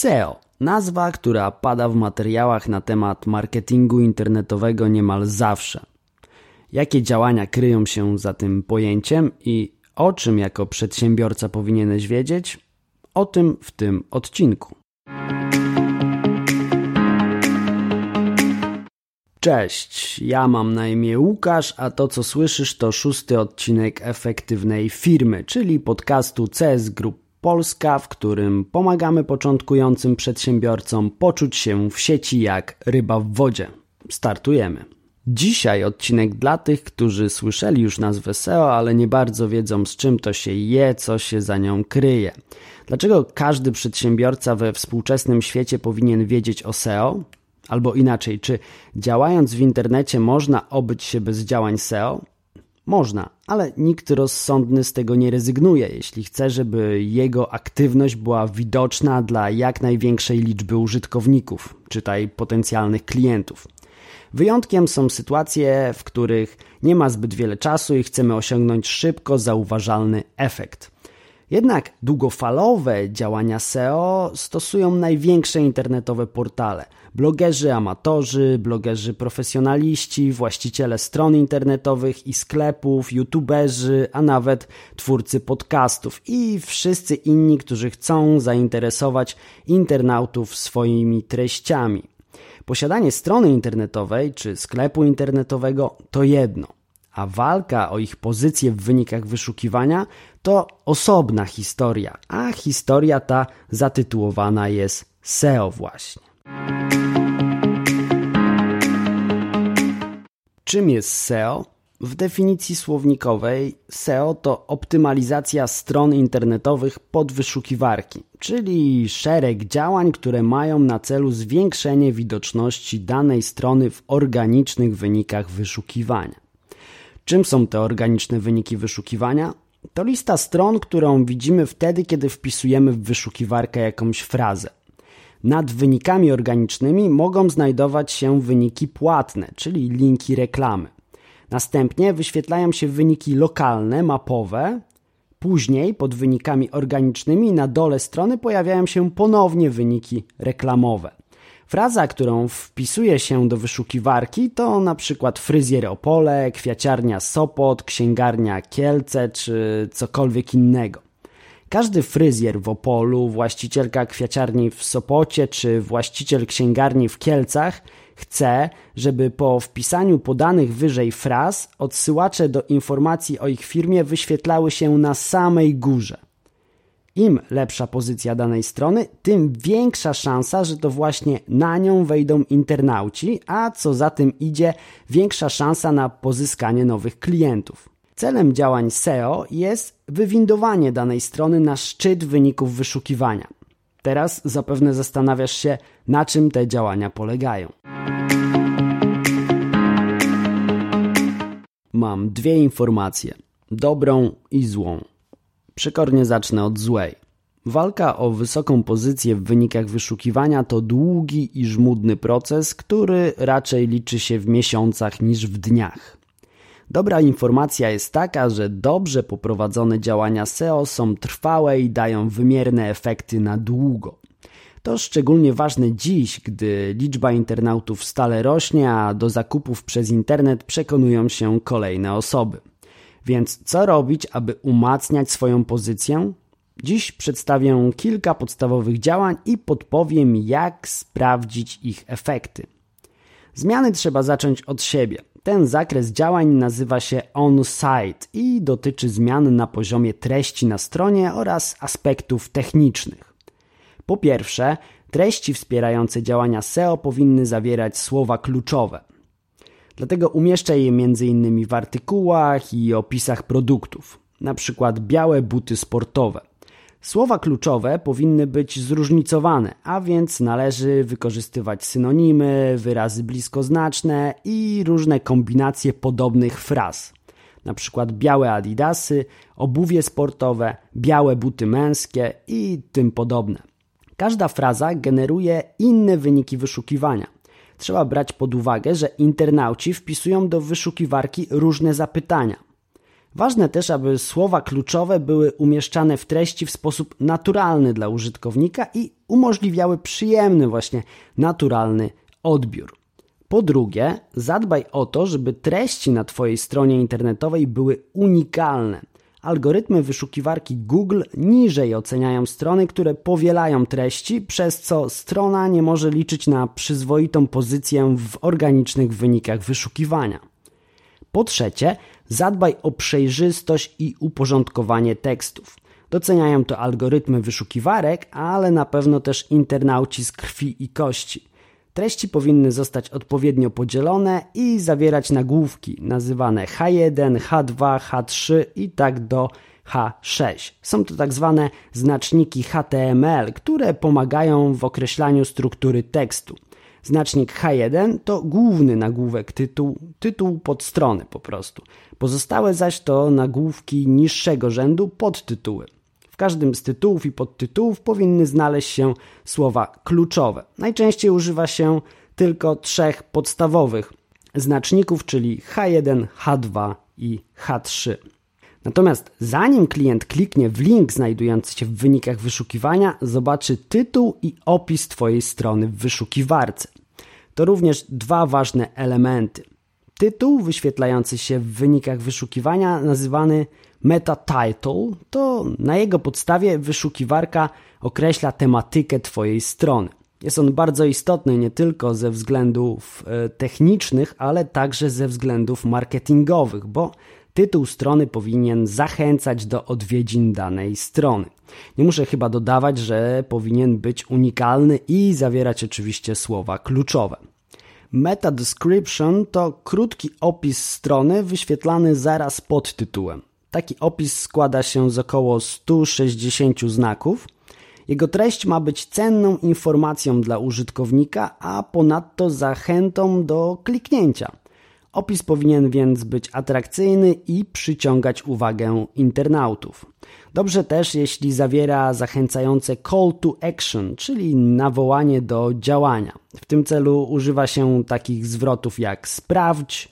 SEO. Nazwa, która pada w materiałach na temat marketingu internetowego niemal zawsze. Jakie działania kryją się za tym pojęciem i o czym jako przedsiębiorca powinieneś wiedzieć? O tym w tym odcinku. Cześć, ja mam na imię Łukasz, a to co słyszysz to szósty odcinek efektywnej firmy, czyli podcastu CS Group Polska, w którym pomagamy początkującym przedsiębiorcom poczuć się w sieci jak ryba w wodzie. Startujemy. Dzisiaj odcinek dla tych, którzy słyszeli już nazwę SEO, ale nie bardzo wiedzą z czym to się je, co się za nią kryje. Dlaczego każdy przedsiębiorca we współczesnym świecie powinien wiedzieć o SEO? Albo inaczej, czy działając w internecie można obyć się bez działań SEO? Można, ale nikt rozsądny z tego nie rezygnuje, jeśli chce, żeby jego aktywność była widoczna dla jak największej liczby użytkowników, czytaj potencjalnych klientów. Wyjątkiem są sytuacje, w których nie ma zbyt wiele czasu i chcemy osiągnąć szybko zauważalny efekt. Jednak długofalowe działania SEO stosują największe internetowe portale – blogerzy amatorzy, blogerzy profesjonaliści, właściciele stron internetowych i sklepów, youtuberzy, a nawet twórcy podcastów i wszyscy inni, którzy chcą zainteresować internautów swoimi treściami. Posiadanie strony internetowej czy sklepu internetowego to jedno, a walka o ich pozycję w wynikach wyszukiwania to osobna historia, a historia ta zatytułowana jest SEO właśnie. Czym jest SEO? W definicji słownikowej SEO to optymalizacja stron internetowych pod wyszukiwarki, czyli szereg działań, które mają na celu zwiększenie widoczności danej strony w organicznych wynikach wyszukiwania. Czym są te organiczne wyniki wyszukiwania? To lista stron, którą widzimy wtedy, kiedy wpisujemy w wyszukiwarkę jakąś frazę. Nad wynikami organicznymi mogą znajdować się wyniki płatne, czyli linki reklamy. Następnie wyświetlają się wyniki lokalne, mapowe. Później pod wynikami organicznymi na dole strony pojawiają się ponownie wyniki reklamowe. Fraza, którą wpisuje się do wyszukiwarki to na przykład fryzjer Opole, kwiaciarnia Sopot, księgarnia Kielce czy cokolwiek innego. Każdy fryzjer w Opolu, właścicielka kwiaciarni w Sopocie czy właściciel księgarni w Kielcach chce, żeby po wpisaniu podanych wyżej fraz odsyłacze do informacji o ich firmie wyświetlały się na samej górze. Im lepsza pozycja danej strony, tym większa szansa, że to właśnie na nią wejdą internauci, a co za tym idzie, większa szansa na pozyskanie nowych klientów. Celem działań SEO jest wywindowanie danej strony na szczyt wyników wyszukiwania. Teraz zapewne zastanawiasz się, na czym te działania polegają. Mam dwie informacje: dobrą i złą. Przykornie zacznę od złej. Walka o wysoką pozycję w wynikach wyszukiwania to długi i żmudny proces, który raczej liczy się w miesiącach niż w dniach. Dobra informacja jest taka, że dobrze poprowadzone działania SEO są trwałe i dają wymierne efekty na długo. To szczególnie ważne dziś, gdy liczba internautów stale rośnie, a do zakupów przez internet przekonują się kolejne osoby. Więc co robić, aby umacniać swoją pozycję? Dziś przedstawię kilka podstawowych działań i podpowiem, jak sprawdzić ich efekty. Zmiany trzeba zacząć od siebie. Ten zakres działań nazywa się on-site i dotyczy zmian na poziomie treści na stronie oraz aspektów technicznych. Po pierwsze, treści wspierające działania SEO powinny zawierać słowa kluczowe. Dlatego umieszczę je m.in. w artykułach i opisach produktów, przykład białe buty sportowe. Słowa kluczowe powinny być zróżnicowane, a więc należy wykorzystywać synonimy, wyrazy bliskoznaczne i różne kombinacje podobnych fraz. Na przykład białe adidasy, obuwie sportowe, białe buty męskie i tym podobne. Każda fraza generuje inne wyniki wyszukiwania. Trzeba brać pod uwagę, że internauci wpisują do wyszukiwarki różne zapytania. Ważne też, aby słowa kluczowe były umieszczane w treści w sposób naturalny dla użytkownika i umożliwiały przyjemny, właśnie naturalny odbiór. Po drugie, zadbaj o to, żeby treści na Twojej stronie internetowej były unikalne. Algorytmy wyszukiwarki Google niżej oceniają strony, które powielają treści, przez co strona nie może liczyć na przyzwoitą pozycję w organicznych wynikach wyszukiwania. Po trzecie, zadbaj o przejrzystość i uporządkowanie tekstów. Doceniają to algorytmy wyszukiwarek, ale na pewno też internauci z krwi i kości. Treści powinny zostać odpowiednio podzielone i zawierać nagłówki nazywane H1, H2, H3 i tak do H6. Są to tak zwane znaczniki HTML, które pomagają w określaniu struktury tekstu. Znacznik H1 to główny nagłówek tytuł, tytuł podstrony po prostu. Pozostałe zaś to nagłówki niższego rzędu podtytuły każdym z tytułów i podtytułów powinny znaleźć się słowa kluczowe. Najczęściej używa się tylko trzech podstawowych znaczników, czyli H1, H2 i H3. Natomiast zanim klient kliknie w link znajdujący się w wynikach wyszukiwania, zobaczy tytuł i opis Twojej strony w wyszukiwarce. To również dwa ważne elementy. Tytuł wyświetlający się w wynikach wyszukiwania nazywany meta title, to na jego podstawie wyszukiwarka określa tematykę Twojej strony. Jest on bardzo istotny nie tylko ze względów e, technicznych, ale także ze względów marketingowych, bo tytuł strony powinien zachęcać do odwiedzin danej strony. Nie muszę chyba dodawać, że powinien być unikalny i zawierać oczywiście słowa kluczowe. Meta description to krótki opis strony wyświetlany zaraz pod tytułem. Taki opis składa się z około 160 znaków. Jego treść ma być cenną informacją dla użytkownika, a ponadto zachętą do kliknięcia. Opis powinien więc być atrakcyjny i przyciągać uwagę internautów. Dobrze też, jeśli zawiera zachęcające call to action, czyli nawołanie do działania. W tym celu używa się takich zwrotów jak sprawdź,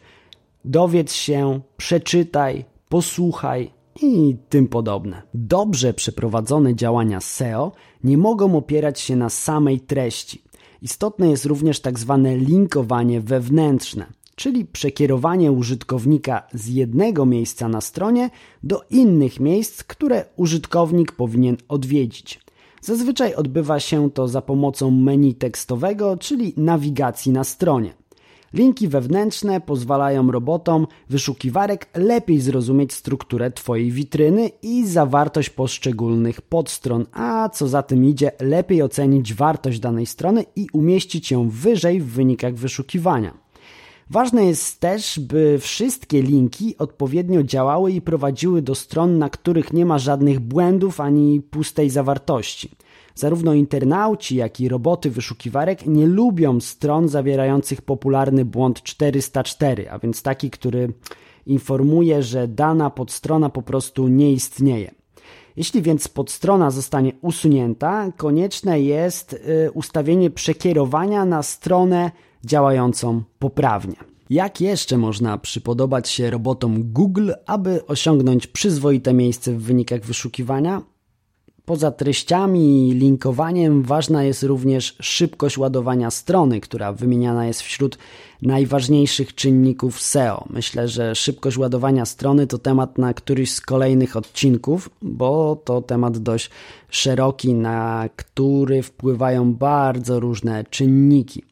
dowiedz się, przeczytaj, posłuchaj i tym podobne. Dobrze przeprowadzone działania SEO nie mogą opierać się na samej treści. Istotne jest również tak zwane linkowanie wewnętrzne, czyli przekierowanie użytkownika z jednego miejsca na stronie do innych miejsc, które użytkownik powinien odwiedzić. Zazwyczaj odbywa się to za pomocą menu tekstowego, czyli nawigacji na stronie. Linki wewnętrzne pozwalają robotom wyszukiwarek lepiej zrozumieć strukturę Twojej witryny i zawartość poszczególnych podstron, a co za tym idzie, lepiej ocenić wartość danej strony i umieścić ją wyżej w wynikach wyszukiwania. Ważne jest też, by wszystkie linki odpowiednio działały i prowadziły do stron, na których nie ma żadnych błędów ani pustej zawartości. Zarówno internauci, jak i roboty wyszukiwarek nie lubią stron zawierających popularny błąd 404, a więc taki, który informuje, że dana podstrona po prostu nie istnieje. Jeśli więc podstrona zostanie usunięta, konieczne jest y, ustawienie przekierowania na stronę działającą poprawnie. Jak jeszcze można przypodobać się robotom Google, aby osiągnąć przyzwoite miejsce w wynikach wyszukiwania? Poza treściami i linkowaniem ważna jest również szybkość ładowania strony, która wymieniana jest wśród najważniejszych czynników SEO. Myślę, że szybkość ładowania strony to temat na któryś z kolejnych odcinków, bo to temat dość szeroki, na który wpływają bardzo różne czynniki.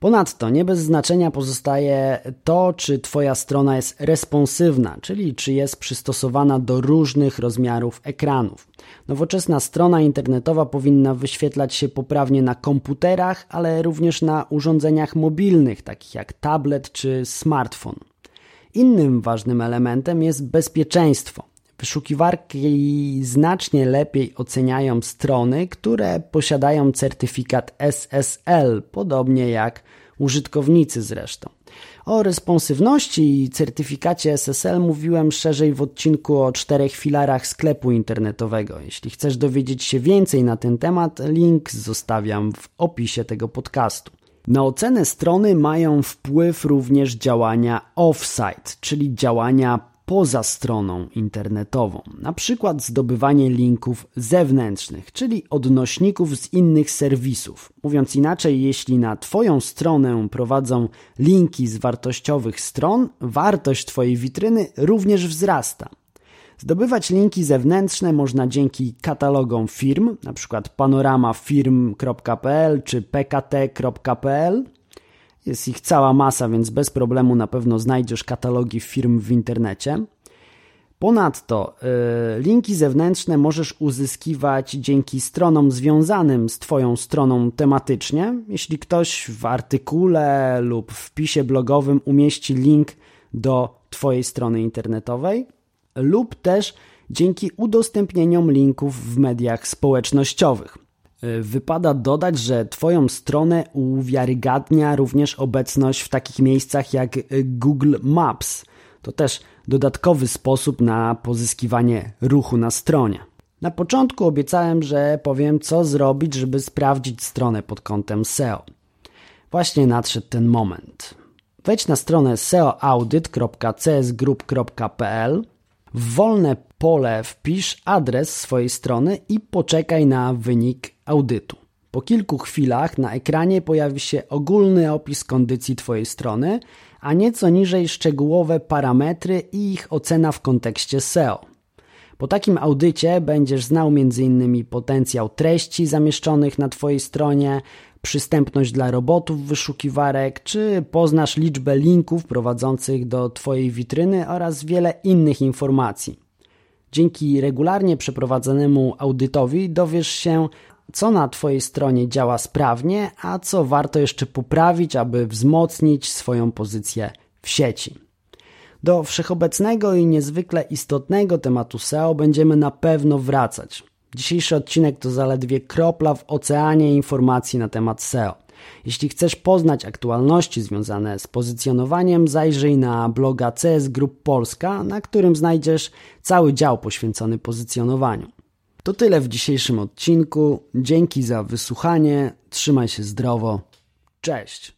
Ponadto nie bez znaczenia pozostaje to, czy Twoja strona jest responsywna, czyli czy jest przystosowana do różnych rozmiarów ekranów. Nowoczesna strona internetowa powinna wyświetlać się poprawnie na komputerach, ale również na urządzeniach mobilnych, takich jak tablet czy smartfon. Innym ważnym elementem jest bezpieczeństwo. Wyszukiwarki znacznie lepiej oceniają strony, które posiadają certyfikat SSL, podobnie jak użytkownicy zresztą. O responsywności i certyfikacie SSL mówiłem szerzej w odcinku o czterech filarach sklepu internetowego. Jeśli chcesz dowiedzieć się więcej na ten temat, link zostawiam w opisie tego podcastu. Na ocenę strony mają wpływ również działania offsite, czyli działania poza stroną internetową, na przykład zdobywanie linków zewnętrznych, czyli odnośników z innych serwisów. Mówiąc inaczej, jeśli na Twoją stronę prowadzą linki z wartościowych stron, wartość Twojej witryny również wzrasta. Zdobywać linki zewnętrzne można dzięki katalogom firm, np. panoramafirm.pl czy pkt.pl. Jest ich cała masa, więc bez problemu na pewno znajdziesz katalogi firm w internecie. Ponadto yy, linki zewnętrzne możesz uzyskiwać dzięki stronom związanym z Twoją stroną tematycznie. Jeśli ktoś w artykule lub wpisie blogowym umieści link do Twojej strony internetowej, lub też dzięki udostępnieniom linków w mediach społecznościowych. E, wypada dodać, że Twoją stronę uwiarygadnia również obecność w takich miejscach jak e, Google Maps. To też dodatkowy sposób na pozyskiwanie ruchu na stronie. Na początku obiecałem, że powiem, co zrobić, żeby sprawdzić stronę pod kątem SEO. Właśnie nadszedł ten moment. Wejdź na stronę seoaudit.csgroup.pl w wolne pole wpisz adres swojej strony i poczekaj na wynik audytu. Po kilku chwilach na ekranie pojawi się ogólny opis kondycji Twojej strony, a nieco niżej szczegółowe parametry i ich ocena w kontekście SEO. Po takim audycie będziesz znał m.in. potencjał treści zamieszczonych na Twojej stronie, przystępność dla robotów wyszukiwarek, czy poznasz liczbę linków prowadzących do Twojej witryny oraz wiele innych informacji. Dzięki regularnie przeprowadzanemu audytowi dowiesz się, co na Twojej stronie działa sprawnie, a co warto jeszcze poprawić, aby wzmocnić swoją pozycję w sieci. Do wszechobecnego i niezwykle istotnego tematu SEO będziemy na pewno wracać. Dzisiejszy odcinek to zaledwie kropla w oceanie informacji na temat SEO. Jeśli chcesz poznać aktualności związane z pozycjonowaniem, zajrzyj na bloga CS Group Polska, na którym znajdziesz cały dział poświęcony pozycjonowaniu. To tyle w dzisiejszym odcinku. Dzięki za wysłuchanie. Trzymaj się zdrowo. Cześć.